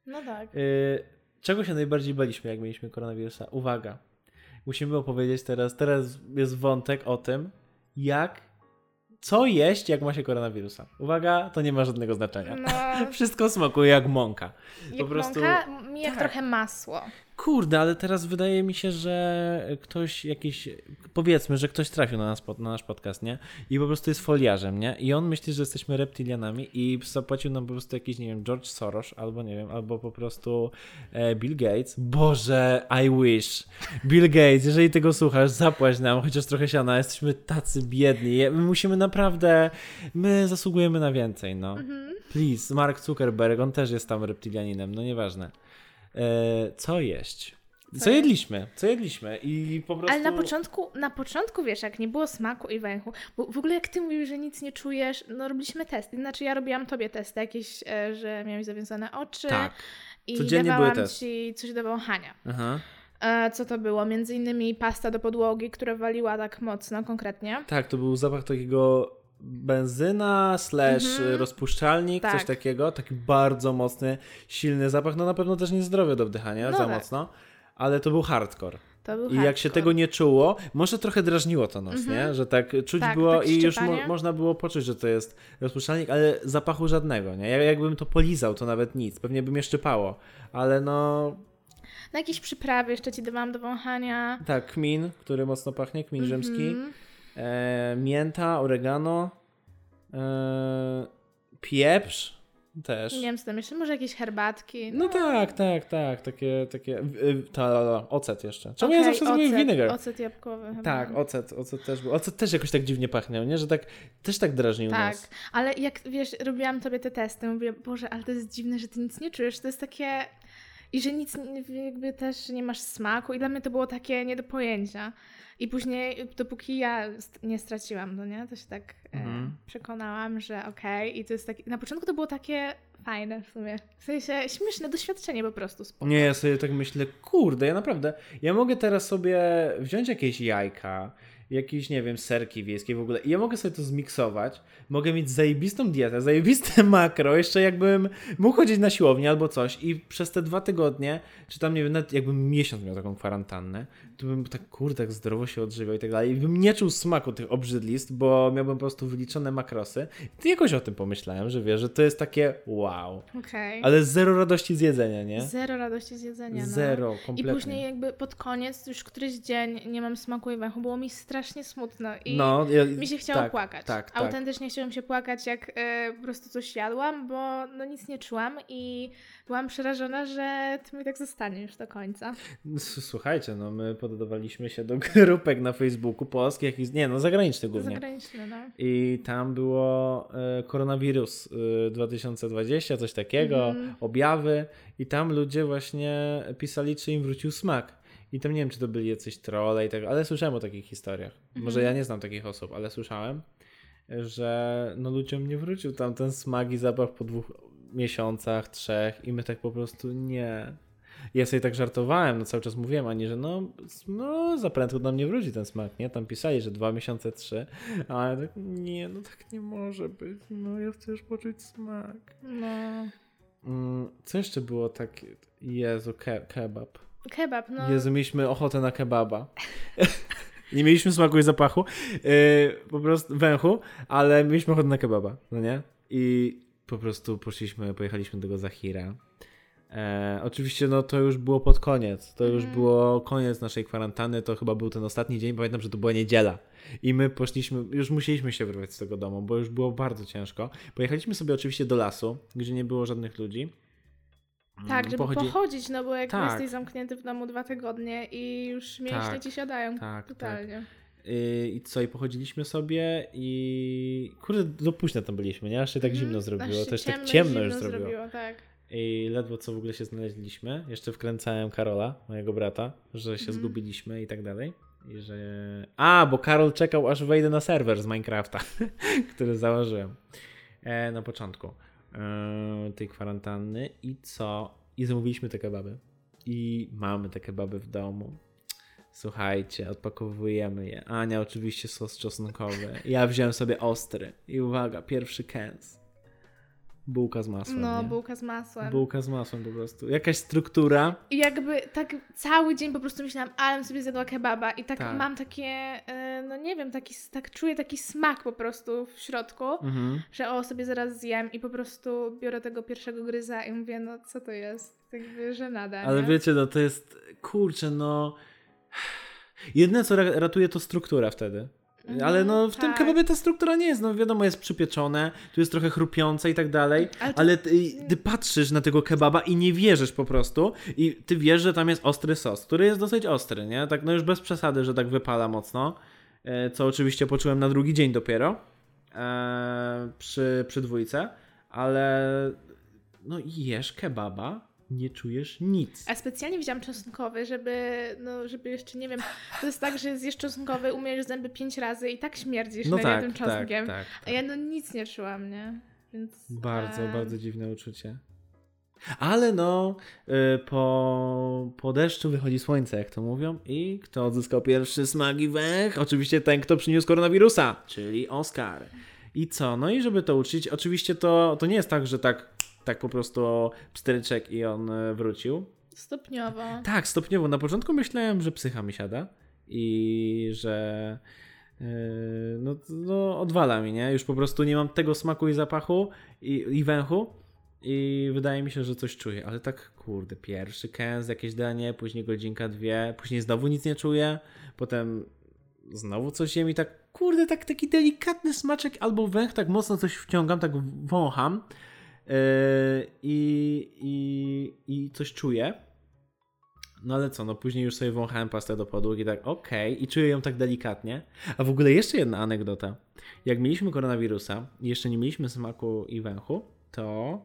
No tak. Yy, czego się najbardziej baliśmy, jak mieliśmy koronawirusa? Uwaga. Musimy opowiedzieć teraz. Teraz jest wątek o tym, jak. Co jeść, jak ma się koronawirusa? Uwaga, to nie ma żadnego znaczenia. No, <laughs> Wszystko smakuje jak mąka. jak prostu- mąka, jak tak. trochę masło. Kurde, ale teraz wydaje mi się, że ktoś jakiś, powiedzmy, że ktoś trafił na, nas, na nasz podcast, nie? I po prostu jest foliarzem, nie? I on myśli, że jesteśmy reptilianami i zapłacił nam po prostu jakiś, nie wiem, George Soros, albo nie wiem, albo po prostu e, Bill Gates. Boże, I wish. Bill Gates, jeżeli tego słuchasz, zapłać nam chociaż trochę siana, jesteśmy tacy biedni. My musimy naprawdę, my zasługujemy na więcej, no. Mhm. Please, Mark Zuckerberg, on też jest tam reptilianinem, no nieważne. E, co jeść? Co, jedliśmy? Co jedliśmy? I po prostu... Ale na początku, na początku, wiesz, jak nie było smaku i węchu, bo w ogóle jak ty mówisz, że nic nie czujesz, no robiliśmy testy. Znaczy ja robiłam tobie testy jakieś, e, że miałeś zawiązane oczy Tak. i Codziennie dawałam były testy. ci coś do wąchania. Aha. E, co to było? Między innymi pasta do podłogi, która waliła tak mocno, konkretnie. Tak, to był zapach takiego benzyna slash Mhm. rozpuszczalnik, coś Tak. takiego. Taki bardzo mocny, silny zapach. No na pewno też niezdrowy do wdychania, No za tak. mocno. Ale to był hardcore. To był I jak się hardcore. tego nie czuło, może trochę drażniło to nos, Mhm. nie? Że tak czuć Tak, było tak i już mo- można było poczuć, że to jest rozpuszczalnik, ale zapachu żadnego, nie? Jak- Jakbym to polizał, to nawet nic. Pewnie by mnie szczypało. Ale no, Na jakieś przyprawy jeszcze ci dawałam do wąchania. tak, kmin, który mocno pachnie, kmin rzymski. E, mięta, oregano, e, pieprz też. Nie wiem, co tam jeszcze, może jakieś herbatki. No tak, tak, tak, takie, takie, y, ta, ocet jeszcze. Czemu ja Okej, zawsze zrobię ocet, vinegar? Ocet jabłkowy chyba. Tak, ocet, ocet też był. Ocet też jakoś tak dziwnie pachniał, nie? Że tak, też tak drażnił Tak, nas. ale jak wiesz, robiłam tobie te testy, mówię, Boże, ale to jest dziwne, że ty nic nie czujesz. To jest takie. I że nic nie- jakby też nie masz smaku. I dla mnie to było takie nie do pojęcia. I później, dopóki ja nie straciłam, no nie, to się tak Mhm. e, przekonałam, że okej. I to jest takie. Na początku to było takie fajne w sumie. W sensie śmieszne doświadczenie po prostu. Spoko. Nie, ja sobie tak myślę, kurde, ja naprawdę, ja mogę teraz sobie wziąć jakieś jajka, jakieś, nie wiem, serki wiejskie w ogóle i ja mogę sobie to zmiksować, mogę mieć zajebistą dietę, zajebiste <laughs> makro, jeszcze jakbym mógł chodzić na siłownię albo coś i przez te dwa tygodnie, czy tam, nie wiem, nawet jakbym miesiąc miał taką kwarantannę, to bym tak, kurde, tak zdrowo się odżywiał i tak dalej i bym nie czuł smaku tych obrzydlistw, bo miałbym po prostu wyliczone makrosy. I jakoś o tym pomyślałem, że wiesz, że to jest takie wow, Okej. ale zero radości z jedzenia, nie? Zero radości z jedzenia. No. Zero, I kompletnie. później jakby pod koniec, już któryś dzień nie mam smaku i węchu, było mi strasznie smutno i no, ja, mi się chciało tak, płakać. Tak, tak. Autentycznie chciałam się płakać, jak e, po prostu coś jadłam, bo no nic nie czułam i byłam przerażona, że to mi tak zostanie już do końca. Słuchajcie, no my poddawaliśmy się do <laughs> grupek na Facebooku polskich, i- nie no, zagranicznych głównie. Zagraniczne, no. I tam było e, koronawirus e, 2020, coś takiego, Mhm. objawy i tam ludzie właśnie pisali, czy im wrócił smak. I tam nie wiem, czy to byli jacyś trolle i tak, ale słyszałem o takich historiach. Może Mhm. ja nie znam takich osób, ale słyszałem, że no ludziom nie wrócił tam ten smak i zapach po dwóch miesiącach, trzech i my tak po prostu nie. Ja sobie tak żartowałem, no cały czas mówiłem Ani, że no, no za prędko nam nie wróci ten smak, nie? Tam pisali, że dwa miesiące, trzy, a ja tak, nie, no tak nie może być, no ja chcę już poczuć smak. no. Mm, co jeszcze było tak, Jezu, ke kebab. Kebab, no. Jezu, mieliśmy ochotę na kebaba. <laughs> Nie mieliśmy smaku i zapachu, yy, po prostu węchu, ale mieliśmy ochotę na kebaba, no nie? I po prostu poszliśmy, pojechaliśmy do tego Zahira. E, oczywiście no to już było pod koniec, to już Mhm. było koniec naszej kwarantanny, to chyba był ten ostatni dzień, pamiętam, że to była niedziela i my poszliśmy, już musieliśmy się wyrwać z tego domu, bo już było bardzo ciężko. Pojechaliśmy sobie oczywiście do lasu, gdzie nie było żadnych ludzi. Tak, żeby Pochodzi- pochodzić, no bo jak Tak. jesteś zamknięty w domu dwa tygodnie i już mięśnie Tak, ci siadają tak, totalnie. Yy, I co, i pochodziliśmy sobie i kurde, do późna tam byliśmy, nie? Aż się tak Mhm, zimno zrobiło, też tak ciemno i ciemno już zimno zrobiło. tak. I ledwo co w ogóle się znaleźliśmy. Jeszcze wkręcałem Karola, mojego brata, że się Mhm. zgubiliśmy i tak dalej. I że... A, bo Karol czekał aż wejdę na serwer z Minecrafta, <laughs> który założyłem e, na początku tej kwarantanny. I co? I zamówiliśmy te kebaby. I mamy te kebaby w domu. Słuchajcie, odpakowujemy je. Ania oczywiście sos czosnkowy. Ja wziąłem sobie ostry. I uwaga, pierwszy kęs. Bułka z masłem. No, nie? bułka z masłem. Bułka z masłem po prostu. Jakaś struktura. I jakby tak cały dzień po prostu myślałam, ale sobie zjadła kebaba i tak, Tak. mam takie, e, no nie wiem, taki, tak czuję taki smak po prostu w środku, Mhm. że o, sobie zaraz zjem i po prostu biorę tego pierwszego gryza i mówię, no co to jest? Jakby żenada, Ale nie? wiecie, no to jest, kurczę, no... <sighs> Jedyne, co ra- ratuje, to struktura wtedy. Mhm, Ale no w tym tak. kebabie ta struktura nie jest, no wiadomo, jest przypieczone, tu jest trochę chrupiące i tak dalej, Ale to- ale ty, ty patrzysz na tego kebaba i nie wierzysz po prostu i ty wiesz, że tam jest ostry sos, który jest dosyć ostry, nie? Tak no już bez przesady, że tak wypala mocno, e, co oczywiście poczułem na drugi dzień dopiero e, przy, przy dwójce, ale no i jesz kebaba, nie czujesz nic. A specjalnie wziąłam czosnkowy, żeby, no, żeby jeszcze, nie wiem, to jest tak, że zjesz czosnkowy, umiesz zęby pięć razy i tak śmierdzisz No tak, tym tak, czosnkiem. tak, A ja no nic nie czułam, nie? Więc, Bardzo, bardzo dziwne uczucie. Ale no, y, po, po deszczu wychodzi słońce, jak to mówią. I kto odzyskał pierwszy smak i węch? Oczywiście ten, kto przyniósł koronawirusa, czyli Oscar. I co? No i żeby to uczyć, oczywiście to, to nie jest tak, że tak, tak po prostu pstryczek i on y, wrócił. Stopniowo. Tak, stopniowo. Na początku myślałem, że psycha mi siada i że yy, no, no odwala mi, nie? Już po prostu nie mam tego smaku i zapachu i, i węchu i wydaje mi się, że coś czuję, ale tak kurde, pierwszy kęs, jakieś danie, później godzinka, dwie, później znowu nic nie czuję, potem znowu coś jem i tak kurde, tak taki delikatny smaczek albo węch, tak mocno coś wciągam, tak wącham i, i, i coś czuję. No ale co, no później już sobie wąchałem pastę do podłóg i tak okej, i czuję ją tak delikatnie. A w ogóle jeszcze jedna anegdota. Jak mieliśmy koronawirusa i jeszcze nie mieliśmy smaku i węchu, to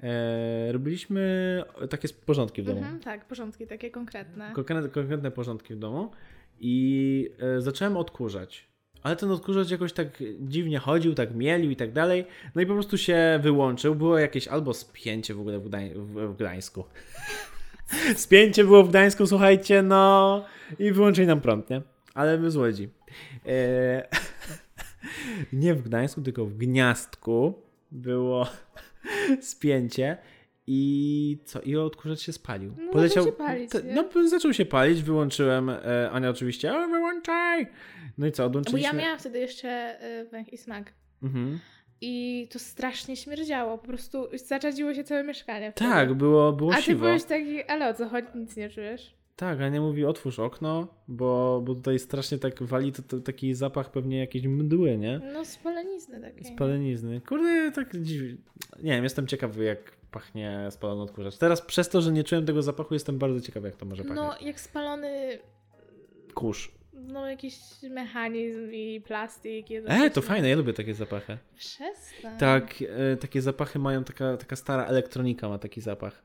e, robiliśmy takie porządki w domu. Mhm, tak, porządki takie konkretne. Konkretne, konkretne porządki w domu i e, zacząłem odkurzać. Ale ten odkurzacz jakoś tak dziwnie chodził, tak mielił i tak dalej. No i po prostu się wyłączył. Było jakieś albo spięcie w ogóle w, Gdań- w, Gdańsku. <laughs> spięcie było w Gdańsku, słuchajcie, no i wyłączyli nam prąd, nie? Ale my z Łodzi. E, <laughs> nie w Gdańsku, tylko w Gniazdku było <laughs> spięcie i co? I odkurzacz się spalił. No, zaczął się palić, Te- no, zaczął się palić, wyłączyłem. E, Ania oczywiście, o, wyłączaj! No i co, Bo odłączyliśmy. ja miałam wtedy jeszcze y, węch i smak. Mhm. I to strasznie śmierdziało. Po prostu zaczadziło się całe mieszkanie. wtedy. Tak, było, było A ty siwo. byłeś taki, ale o co chodzi? Nic nie czujesz? Tak, Ania mówi, otwórz okno, bo, bo tutaj strasznie tak wali to, to taki zapach pewnie jakiejś mdły, nie? No spalenizny takiej. Spalenizny. Kurde, tak dziwnie. Nie wiem, jestem ciekawy, jak pachnie spalony odkurzacz. Teraz przez to, że nie czułem tego zapachu, jestem bardzo ciekawy, jak to może pachnieć. No, jak spalony, Kurz. no jakiś mechanizm i plastik. i E, to coś- fajne, ja lubię takie zapachy. Przestań. Tak, e, takie zapachy mają, taka, taka stara elektronika ma taki zapach.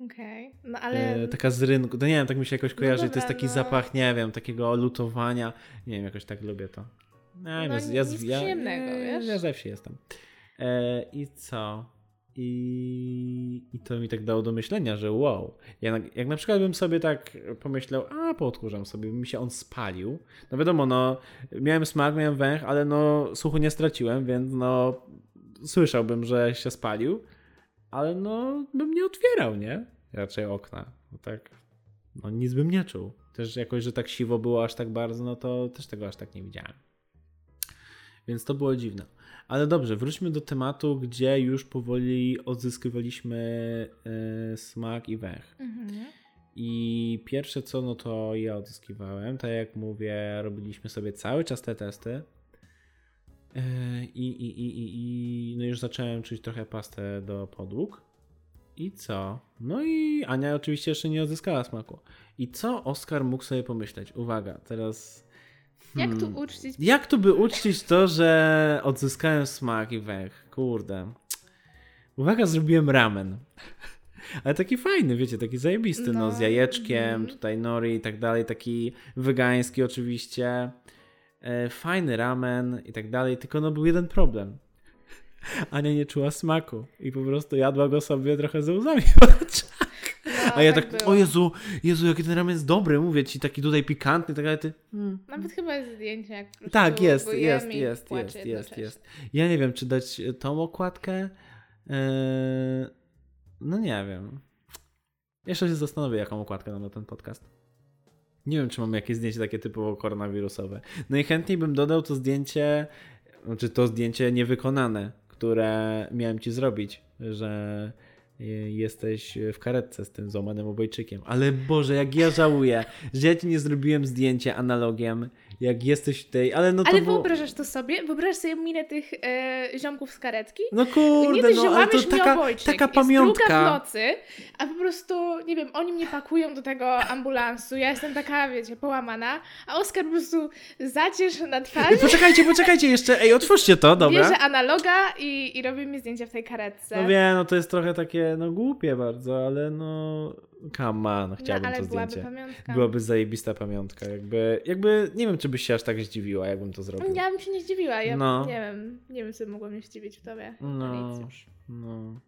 Okej. No ale... E, taka z rynku, no nie wiem, tak mi się jakoś kojarzy, to dobra, jest taki no. zapach, nie wiem, takiego lutowania. Nie wiem, jakoś tak lubię to. Nie, No, ja, z- ja, nic ja, przyjemnego, ja, wiesz? ja ze wsi jestem. E, I co? I, I to mi tak dało do myślenia, że wow. Ja, jak na przykład bym sobie tak pomyślał, a poodkurzam sobie, mi się on spalił. No wiadomo, no miałem smak, miałem węch, ale no słuchu nie straciłem, więc no słyszałbym, że się spalił, ale no bym nie otwierał, nie? Raczej okna. No tak no nic bym nie czuł. Też jakoś, że tak siwo było aż tak bardzo, no to też tego aż tak nie widziałem. Więc to było dziwne. Ale dobrze, wróćmy do tematu, gdzie już powoli odzyskiwaliśmy y, smak i węch. Mhm. I pierwsze co, no to ja odzyskiwałem. Tak jak mówię, robiliśmy sobie cały czas te testy. Yy, I, i, i, i, i no już zacząłem czuć trochę pastę do podłóg. I co? No i Ania oczywiście jeszcze nie odzyskała smaku. I co Oskar mógł sobie pomyśleć? Uwaga, teraz. Jak tu hmm, uczcić? Jak tu by uczcić to, że odzyskałem smak i węch? Kurde. Uwaga, zrobiłem ramen. Ale taki fajny, wiecie, taki zajebisty, no, No, z jajeczkiem, mhm. tutaj nori i tak dalej, taki wegański oczywiście. E, fajny ramen i tak dalej, tylko no był jeden problem. Ania nie czuła smaku i po prostu jadła go sobie trochę ze łzami. No, A ja tak, było. o Jezu, Jezu, jaki ten ramen jest dobry, mówię ci, taki tutaj pikantny tak dalej, ty... Hmm. Nawet chyba jest zdjęcie, jak Tak, jest, jest, jest, jest, jest, jest. Ja nie wiem, czy dać e, tą okładkę. Eee, no nie wiem. Jeszcze się zastanowię, jaką okładkę dam na ten podcast. Nie wiem, czy mamy jakieś zdjęcie takie typowo koronawirusowe. Najchętniej bym dodał to zdjęcie, znaczy to zdjęcie niewykonane, które miałem ci zrobić, że e, jesteś w karetce z tym złamanym obojczykiem. Ale Boże, jak ja żałuję, że ja ci nie zrobiłem zdjęcie analogiem, jak jesteś w tej, ale no to Ale było... wyobrażasz to sobie? Wyobrażasz sobie minę tych e, ziomków z karetki? No nie kurde, dość, no że ale to taka, obojczyk, taka jest druga w pamiątka. nocy, a po prostu, nie wiem, oni mnie pakują do tego ambulansu, ja jestem taka, wiecie, połamana, a Oskar po prostu zacierz na twarzy, Poczekajcie, poczekajcie jeszcze, ej, otwórzcie to, dobra. bierze analoga i, i robi mi zdjęcia w tej karetce. No wiem, no to jest trochę takie, no głupie bardzo, ale no, come on, no, chciałbym ale to byłaby zdjęcie. pamiątka. Byłaby zajebista pamiątka, jakby, jakby, nie wiem, czy byś się aż tak zdziwiła, jakbym to zrobił. Ja bym się nie zdziwiła, ja No. nie wiem, nie wiem, co mogło mnie zdziwić w tobie. No. No. No.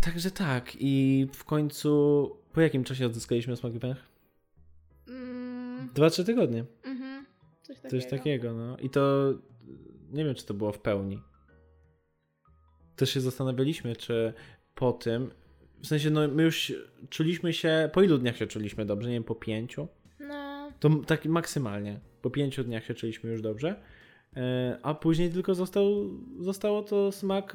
Także tak, i w końcu, po jakim czasie odzyskaliśmy smak i węch? Mm, Dwa, trzy tygodnie. mhm. Coś takiego. Coś takiego, no. I to nie wiem, czy to było w pełni. Też się zastanawialiśmy, czy po tym, w sensie, no my już czuliśmy się, po ilu dniach się czuliśmy dobrze? Nie wiem, po pięciu? No, To tak maksymalnie. Po pięciu dniach się czuliśmy już dobrze. E, A później tylko został, zostało to smak,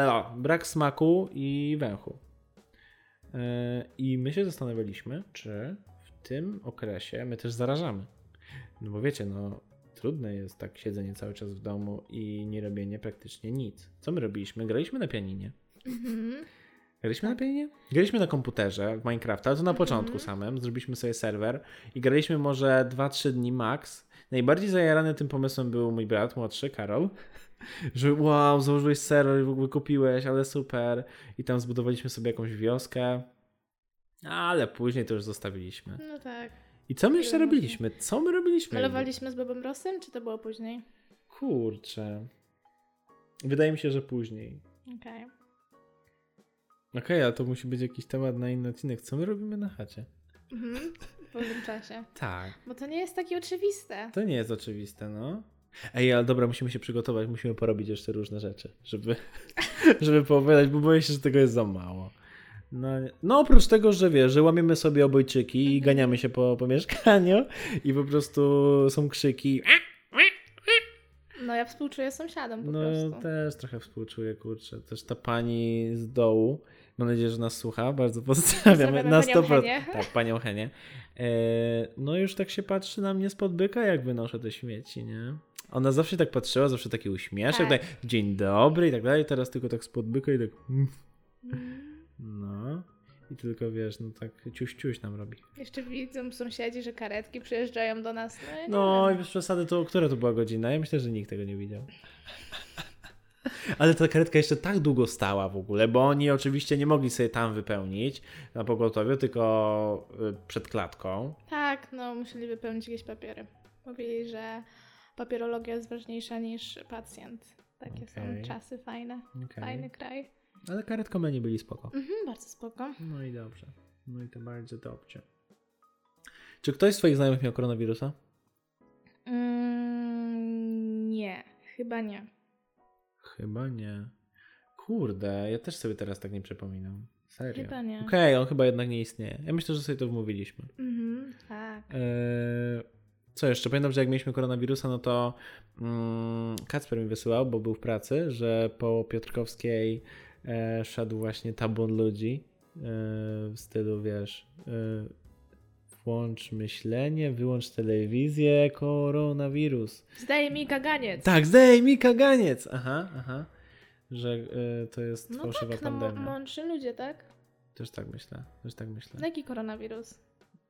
a, brak smaku i węchu. E, I my się zastanawialiśmy, czy w tym okresie my też zarażamy. No bo wiecie, no trudne jest tak siedzenie cały czas w domu i nie robienie praktycznie nic. Co my robiliśmy? Graliśmy na pianinie. mhm. Graliśmy na pianinie? Graliśmy na komputerze w Minecrafta, to na początku samym. Zrobiliśmy sobie serwer i graliśmy może 2-3 dni max. Najbardziej zajarany tym pomysłem był mój brat młodszy, Karol. <laughs> Że wow, założyłeś serwer, w ogóle kupiłeś, ale super. I tam zbudowaliśmy sobie jakąś wioskę. Ale później to już zostawiliśmy. no tak. I co my jeszcze robiliśmy? Co my robiliśmy? Malowaliśmy z Bobem Rossem, czy to było później? Kurczę. Wydaje mi się, że później. Okej. Okej, ale to musi być jakiś temat na inny odcinek. Co my robimy na chacie? Mhm. W pewnym czasie. Tak. Bo to nie jest takie oczywiste. To nie jest oczywiste, no. Ej, ale dobra, musimy się przygotować, musimy porobić jeszcze różne rzeczy, żeby, <laughs> żeby poowiadać, bo boję się, że tego jest za mało. No, no oprócz tego, że wiesz, że łamiemy sobie obojczyki i Mhm. ganiamy się po, po mieszkaniu i po prostu są krzyki. No ja współczuję sąsiadom po No prostu. też trochę współczuję, kurczę. Też ta pani z dołu, mam nadzieję, że nas słucha, bardzo. Pozdrawiamy Na panią 100%. Henię. Tak, panią Henię. E, no już tak się patrzy na mnie spod byka, jak wynoszę te śmieci, nie? Ona zawsze tak patrzyła, zawsze taki uśmieszek, Tak. tak. dzień dobry i tak dalej, teraz tylko tak spod byka i tak mm, Mm. no. I tylko wiesz, no tak ciuś ciuś nam robi. Jeszcze widzą sąsiedzi, że karetki przyjeżdżają do nas. No, No i bez przesady, to która to była godzina? Ja myślę, że nikt tego nie widział. Ale ta karetka jeszcze tak długo stała w ogóle, bo oni oczywiście nie mogli sobie tam wypełnić na pogotowiu, tylko y, przed klatką. Tak, no musieli wypełnić jakieś papiery. Mówili, że papierologia jest ważniejsza niż pacjent. Takie Okej. są czasy fajne. Okej. Fajny kraj. Ale karetkomeni byli spoko. Mhm, bardzo spoko. No i dobrze. No i to bardzo dobrze. Czy ktoś z twoich znajomych miał koronawirusa? Mm, nie, chyba nie. Chyba nie. Kurde, ja też sobie teraz tak nie przypominam. Serio? Chyba nie. Okej, on chyba jednak nie istnieje. Ja myślę, że sobie to wmówiliśmy. Mhm, tak. Eee, co jeszcze? Pamiętam, że jak mieliśmy koronawirusa, no to mm, Kacper mi wysyłał, bo był w pracy, że po Piotrkowskiej e, szedł właśnie tabun ludzi e, w stylu, wiesz, e, włącz myślenie, wyłącz telewizję, koronawirus. Zdaje mi kaganiec. Tak, zdejmij kaganiec! Aha, aha. Że e, to jest No fałszywa tak, no pandemia. mądrzy ludzie, tak? Też tak myślę, też tak myślę. No Jaki koronawirus?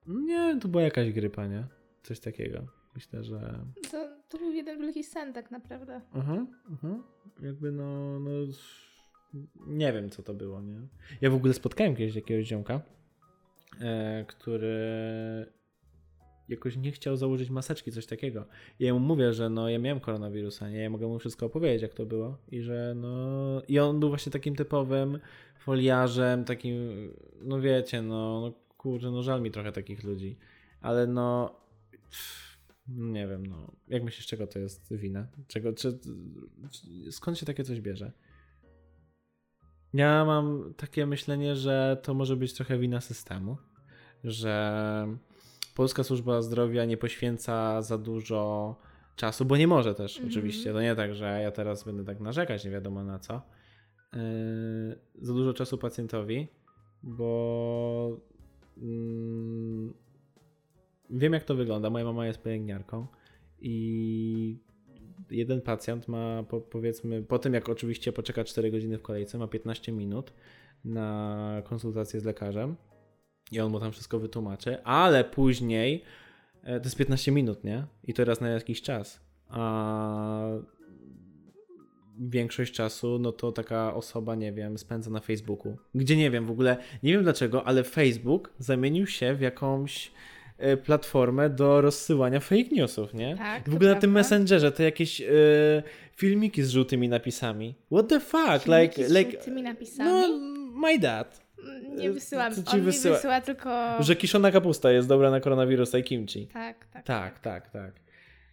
Nie, to była jakaś grypa, nie? Coś takiego. Myślę, że... To, to był jeden wielki sen tak naprawdę. Aha, aha. Jakby no, no... Nie wiem, co to było, nie? Ja w ogóle spotkałem kiedyś jakiegoś ziomka, e, który jakoś nie chciał założyć maseczki, coś takiego. I ja mu mówię, że no ja miałem koronawirusa, nie? Ja mogę mu wszystko opowiedzieć, jak to było. I że no... I on był właśnie takim typowym foliarzem, takim, no wiecie, no, no kurczę, no żal mi trochę takich ludzi. Ale no... Nie wiem, no. Jak myślisz, czego to jest wina? Czego, czy, skąd się takie coś bierze? Ja mam takie myślenie, że to może być trochę wina systemu, że Polska Służba Zdrowia nie poświęca za dużo czasu, bo nie może też Mhm. oczywiście. To nie tak, że ja teraz będę tak narzekać, nie wiadomo na co. Yy, za dużo czasu pacjentowi, bo mm, wiem jak to wygląda. Moja mama jest pielęgniarką i jeden pacjent ma po, powiedzmy, po tym jak oczywiście poczeka 4 godziny w kolejce, ma 15 minut na konsultację z lekarzem i on mu tam wszystko wytłumaczy, ale później e, to jest 15 minut, nie? I to raz na jakiś czas. A większość czasu, no to taka osoba, nie wiem, spędza na Facebooku. Gdzie nie wiem w ogóle, nie wiem dlaczego, ale Facebook zamienił się w jakąś platformę do rozsyłania fake newsów, nie? Tak, W ogóle na tym. Messengerze to jakieś e, filmiki z żółtymi napisami. What the fuck? Filmiki like, z like, żółtymi napisami? no, my dad. nie wysyłam. co ci On wysyła? mi wysyła tylko... Że kiszona kapusta jest dobra na koronawirusa i kimchi. Tak, tak. Tak, tak, tak.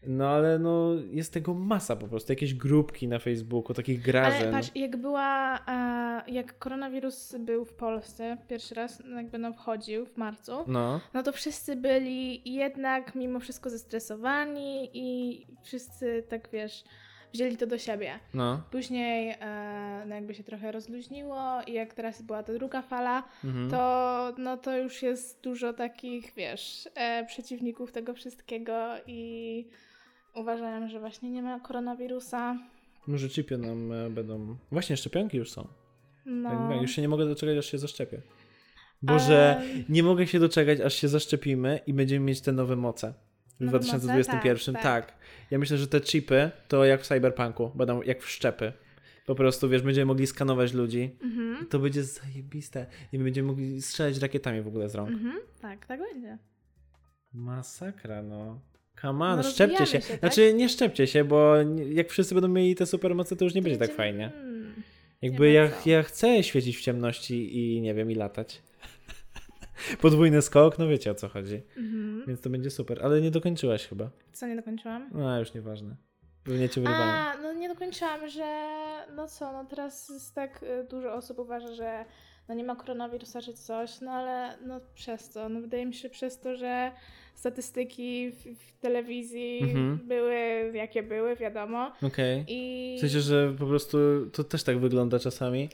No ale no jest tego masa po prostu, jakieś grupki na Facebooku, takich grażeń. Ale patrz, jak była, e, jak koronawirus był w Polsce pierwszy raz, no jakby no wchodził w marcu, No, no to wszyscy byli jednak mimo wszystko zestresowani i wszyscy tak wiesz, wzięli to do siebie. no. Później e, no jakby się trochę rozluźniło i jak teraz była ta druga fala, Mhm. to, no to już jest dużo takich, wiesz, e, przeciwników tego wszystkiego i uważają, że właśnie nie ma koronawirusa. Może chipy nam e, będą... Właśnie, szczepionki już są. No. Tak, tak, już się nie mogę doczekać, aż się zaszczepię. Boże, Ale- nie mogę się doczekać, aż się zaszczepimy i będziemy mieć te nowe moce. W Nowe 2021, moce? tak, Tak, Ja myślę, że te chipy to jak w Cyberpunku, będą jak w szczepy. Po prostu, wiesz, będziemy mogli skanować ludzi. Mhm. To będzie zajebiste. I my będziemy mogli strzelać rakietami w ogóle z rąk. Mhm. Tak, tak będzie. Masakra, no. Come on, No, szczepcie się. się, tak? Znaczy, nie szczepcie się, bo jak wszyscy będą mieli te supermoce, to już nie będzie tak fajnie. Mm. Jakby ja, ja chcę świecić w ciemności i nie wiem, i latać. <laughs> Podwójny skok, no wiecie o co chodzi. Mhm. Więc to będzie super, ale nie dokończyłaś chyba. Co nie dokończyłam? No, już nieważne. Pewnie cię wyrwałem. A, no nie dokończyłam, że no co, no teraz jest tak y, dużo osób uważa, że no nie ma koronawirusa czy coś, no ale no przez to, no wydaje mi się przez to, że statystyki w, w telewizji Mhm. były jakie były, wiadomo. Okej. I W sensie, że po prostu to też tak wygląda czasami.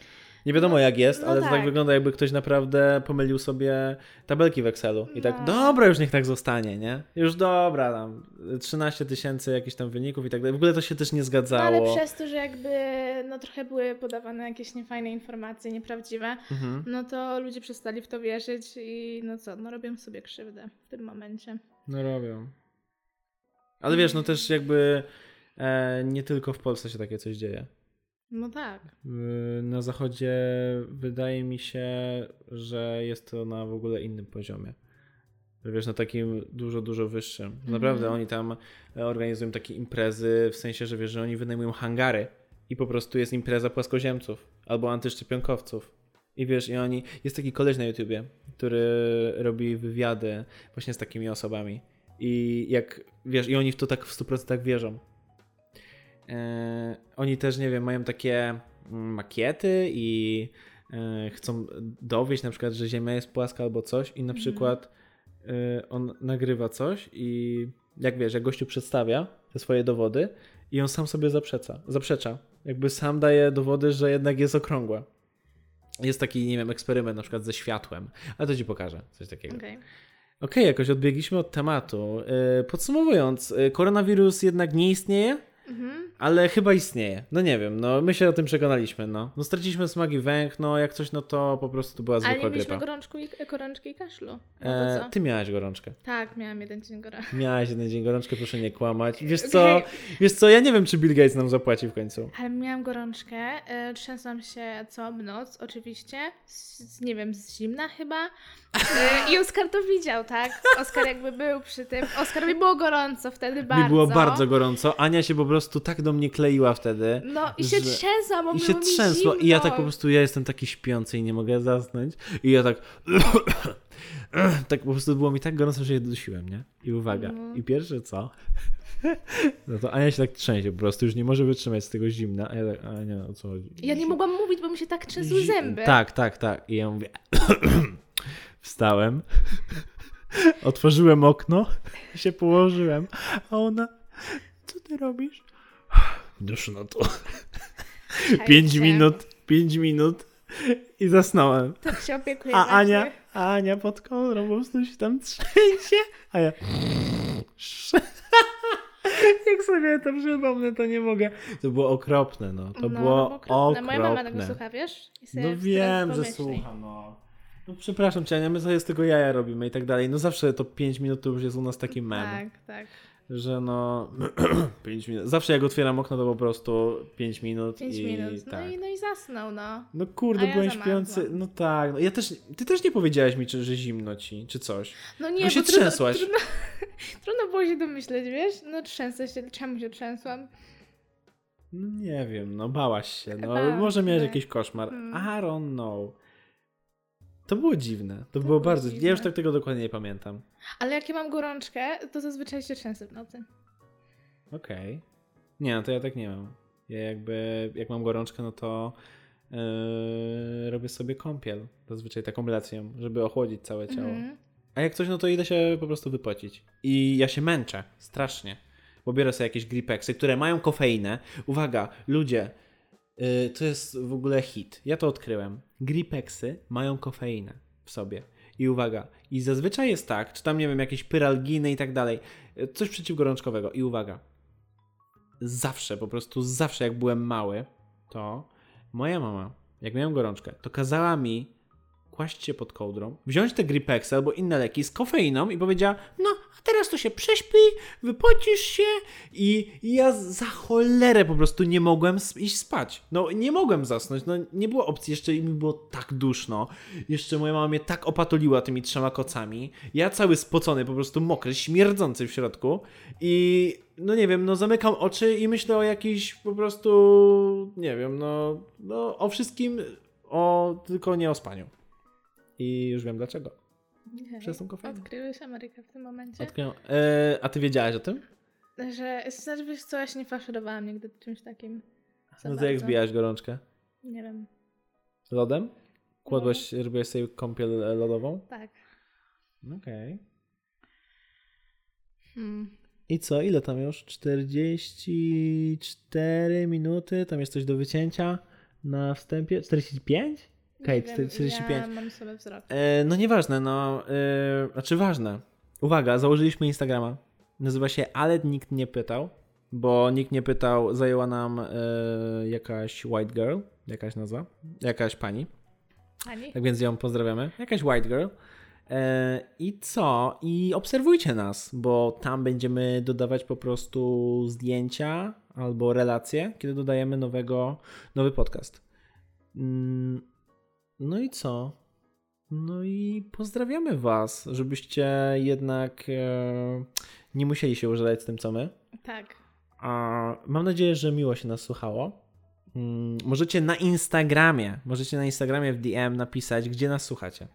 Nie wiadomo jak jest, no ale to tak tak. wygląda jakby ktoś naprawdę pomylił sobie tabelki w Excelu. I tak, No. dobra, już niech tak zostanie, nie? Już dobra, tam 13 tysięcy jakichś tam wyników i tak dalej. W ogóle to się też nie no, zgadzało. ale przez to, że jakby no trochę były podawane jakieś niefajne informacje, nieprawdziwe, Mhm. no to ludzie przestali w to wierzyć i no co, no robią sobie krzywdę w tym momencie. No robią. Ale wiesz, no też jakby e, nie tylko w Polsce się takie coś dzieje. No tak. Y, Na zachodzie wydaje mi się, że jest to na w ogóle innym poziomie. Wiesz, na takim dużo, dużo wyższym. Naprawdę oni tam e, organizują takie imprezy, w sensie, że wiesz, że oni wynajmują hangary i po prostu jest impreza płaskoziemców albo antyszczepionkowców. I wiesz, i oni. Jest taki koleś na YouTubie, który robi wywiady właśnie z takimi osobami. I jak wiesz, i oni w to tak w 100% wierzą. E, oni też, nie wiem, mają takie mm, makiety i e, chcą dowieść na przykład, że Ziemia jest płaska albo coś i na Mhm. przykład e, on nagrywa coś i jak wiesz, jak gościu przedstawia te swoje dowody i on sam sobie zaprzecza, zaprzecza. Jakby sam daje dowody, że jednak jest okrągła. Jest taki, nie wiem, eksperyment na przykład ze światłem, ale to ci pokażę, coś takiego. Okej. Okej, jakoś odbiegliśmy od tematu. Podsumowując, koronawirus jednak nie istnieje, Mhm. Ale chyba istnieje. No nie wiem, no my się o tym przekonaliśmy, no. No straciliśmy smak i węch, no jak coś, no to po prostu była Ale zwykła nie mieliśmy grypa. gorączku i, gorączki i kaszlu. No E, co? ty miałaś gorączkę. Tak, miałam jeden dzień gorączki. <laughs> Miałaś jeden dzień gorączkę, proszę nie kłamać. Wiesz co, wiesz co, ja nie wiem, czy Bill Gates nam zapłaci w końcu. Ale miałam gorączkę, e, trzęsłam się całą noc, oczywiście, z, nie wiem, z zimna chyba. E, I Oskar to widział, tak? Oskar jakby był przy tym. Oskarowi było gorąco wtedy bardzo. Mi było bardzo gorąco. Ania się po prostu tak do mnie kleiła wtedy. No i się że- trzęsłam, bo I się mi trzęsło zimno. i ja tak po prostu, ja jestem taki śpiący i nie mogę zasnąć i ja tak <coughs> tak po prostu było mi tak gorąco, że je dusiłem, nie? I uwaga, Mhm. i pierwsze co? <laughs> No to Ania się tak trzęsie po prostu, już nie może wytrzymać z tego zimna, a ja tak, Ania, o co chodzi? Ja nie mogłam mówić, bo mi się tak trzęsły zęby. Tak, tak, tak. I ja mówię, <coughs> wstałem, <laughs> otworzyłem okno i się położyłem, a ona, co ty robisz? <sighs> Dusz no to. Pięć minut, pięć minut i zasnąłem. Tak się opiekuję. A. Ania, a Ania pod kołdrą po prostu się tam trzęsie, a ja... <laughs> Jak sobie to przypomnę, to nie mogę. To było okropne, no. To no, było no, okropne. okropne. Moja mama tego słucha, wiesz? No wiem, że słucha, no. No przepraszam cię, Ania, my sobie z tego jaja robimy i tak dalej. No zawsze to 5 minut to już jest u nas taki mem, Tak, tak. że no <clears throat> 5 minut. Zawsze jak otwieram okno to po prostu 5 minut Pięć i minut. No, tak. i, no i zasnął, no. No kurde, ja byłem śpiący. No tak, no ja też, ty też nie powiedziałaś mi, czy, że zimno ci, czy coś. No nie, Tylko się bo trudno, trzęsłaś. Trudno, <laughs> trudno było się domyśleć, wiesz? No trzęsę się, czemu się trzęsłam? No nie wiem, no bałaś się, no Bałam może miałeś się. jakiś koszmar. Mm. I don't know. To było dziwne, to, było było bardzo, dziwne. ja już tak tego dokładnie nie pamiętam. Ale jak ja mam gorączkę, to zazwyczaj się trzęsę w nocy. Okej. Nie, no to ja tak nie mam. Ja jakby, jak mam gorączkę, no to yy, robię sobie kąpiel. Zazwyczaj taką lecję, żeby ochłodzić całe ciało. Mhm. A jak coś, no to idę się po prostu wypocić. I ja się męczę, strasznie. Bo biorę sobie jakieś gripeksy, które mają kofeinę. Uwaga, ludzie, to jest w ogóle hit. Ja to odkryłem. Gripeksy mają kofeinę w sobie. I uwaga, i zazwyczaj jest tak, czy tam, nie wiem, jakieś pyralginy i tak dalej, yy, coś przeciwgorączkowego. I uwaga, zawsze, po prostu zawsze jak byłem mały, to moja mama, jak miałem gorączkę, to kazała mi kłaść się pod kołdrą, wziąć te Gripex albo inne leki z kofeiną i powiedziała, no a teraz to się prześpi, wypocisz się i, ja za cholerę po prostu nie mogłem iść spać. No nie mogłem zasnąć, no nie było opcji, jeszcze mi było tak duszno, jeszcze moja mama mnie tak opatuliła tymi trzema kocami, ja cały spocony, po prostu mokry, śmierdzący w środku i no nie wiem, no zamykam oczy i myślę o jakiś po prostu, nie wiem, no, no o wszystkim, o tylko nie o spaniu. I już wiem dlaczego. Okej. Przez tą kofeinę. Odkryłeś Amerykę w tym momencie? Odkryłem. E, a ty wiedziałaś o tym? Że, znaczy wiesz co, ja się nie faszerowałam nigdy czymś takim. No to jak zbijałaś gorączkę? Nie wiem. Lodem? Kładłaś, robiłaś sobie kąpiel e, lodową? Tak. Okej. Hmm. I co, ile tam już? 44 minuty? Tam jest coś do wycięcia na wstępie? 45? Okej, Nie wiem, 45. Ja mam sobie wzrok. E, no nieważne, no. E, znaczy ważne. Uwaga, założyliśmy Instagrama. Nazywa się Ale nikt nie pytał, bo nikt nie pytał, zajęła nam e, jakaś white girl, jakaś nazwa, jakaś pani. Ani? Tak więc ją pozdrawiamy. Jakaś white girl. E, I co? I obserwujcie nas, bo tam będziemy dodawać po prostu zdjęcia albo relacje, kiedy dodajemy nowego, nowy podcast. Mm, No i co? No i pozdrawiamy Was, żebyście jednak e, nie musieli się użalać z tym, co my. Tak. A mam nadzieję, że miło się nas słuchało. Mm, Możecie na Instagramie, możecie na Instagramie w DM napisać, gdzie nas słuchacie.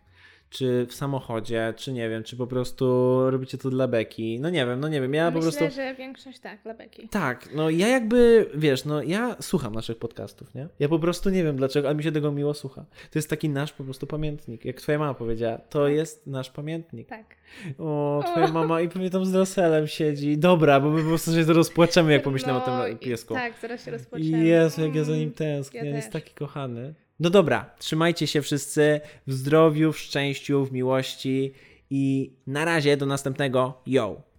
Czy w samochodzie, czy nie wiem, czy po prostu robicie to dla beki. No nie wiem, no nie wiem, ja Myślę, po prostu... że większość tak, dla Beki. Tak, no ja jakby, wiesz, no ja słucham naszych podcastów, nie? Ja po prostu nie wiem dlaczego, ale mi się tego miło słucha. To jest taki nasz po prostu pamiętnik. Jak twoja mama powiedziała, to jest nasz pamiętnik. Tak. O, twoja mama i pewnie tam z Roselem siedzi. Dobra, bo my po prostu się rozpłaczemy, jak pomyślimy o No tym i piesku. Tak, zaraz się rozpoczniemy. Jezu, jak ja za nim Mm, tęsknię, ja jest też. taki kochany. No dobra, trzymajcie się wszyscy w zdrowiu, w szczęściu, w miłości i na razie do następnego. Yo!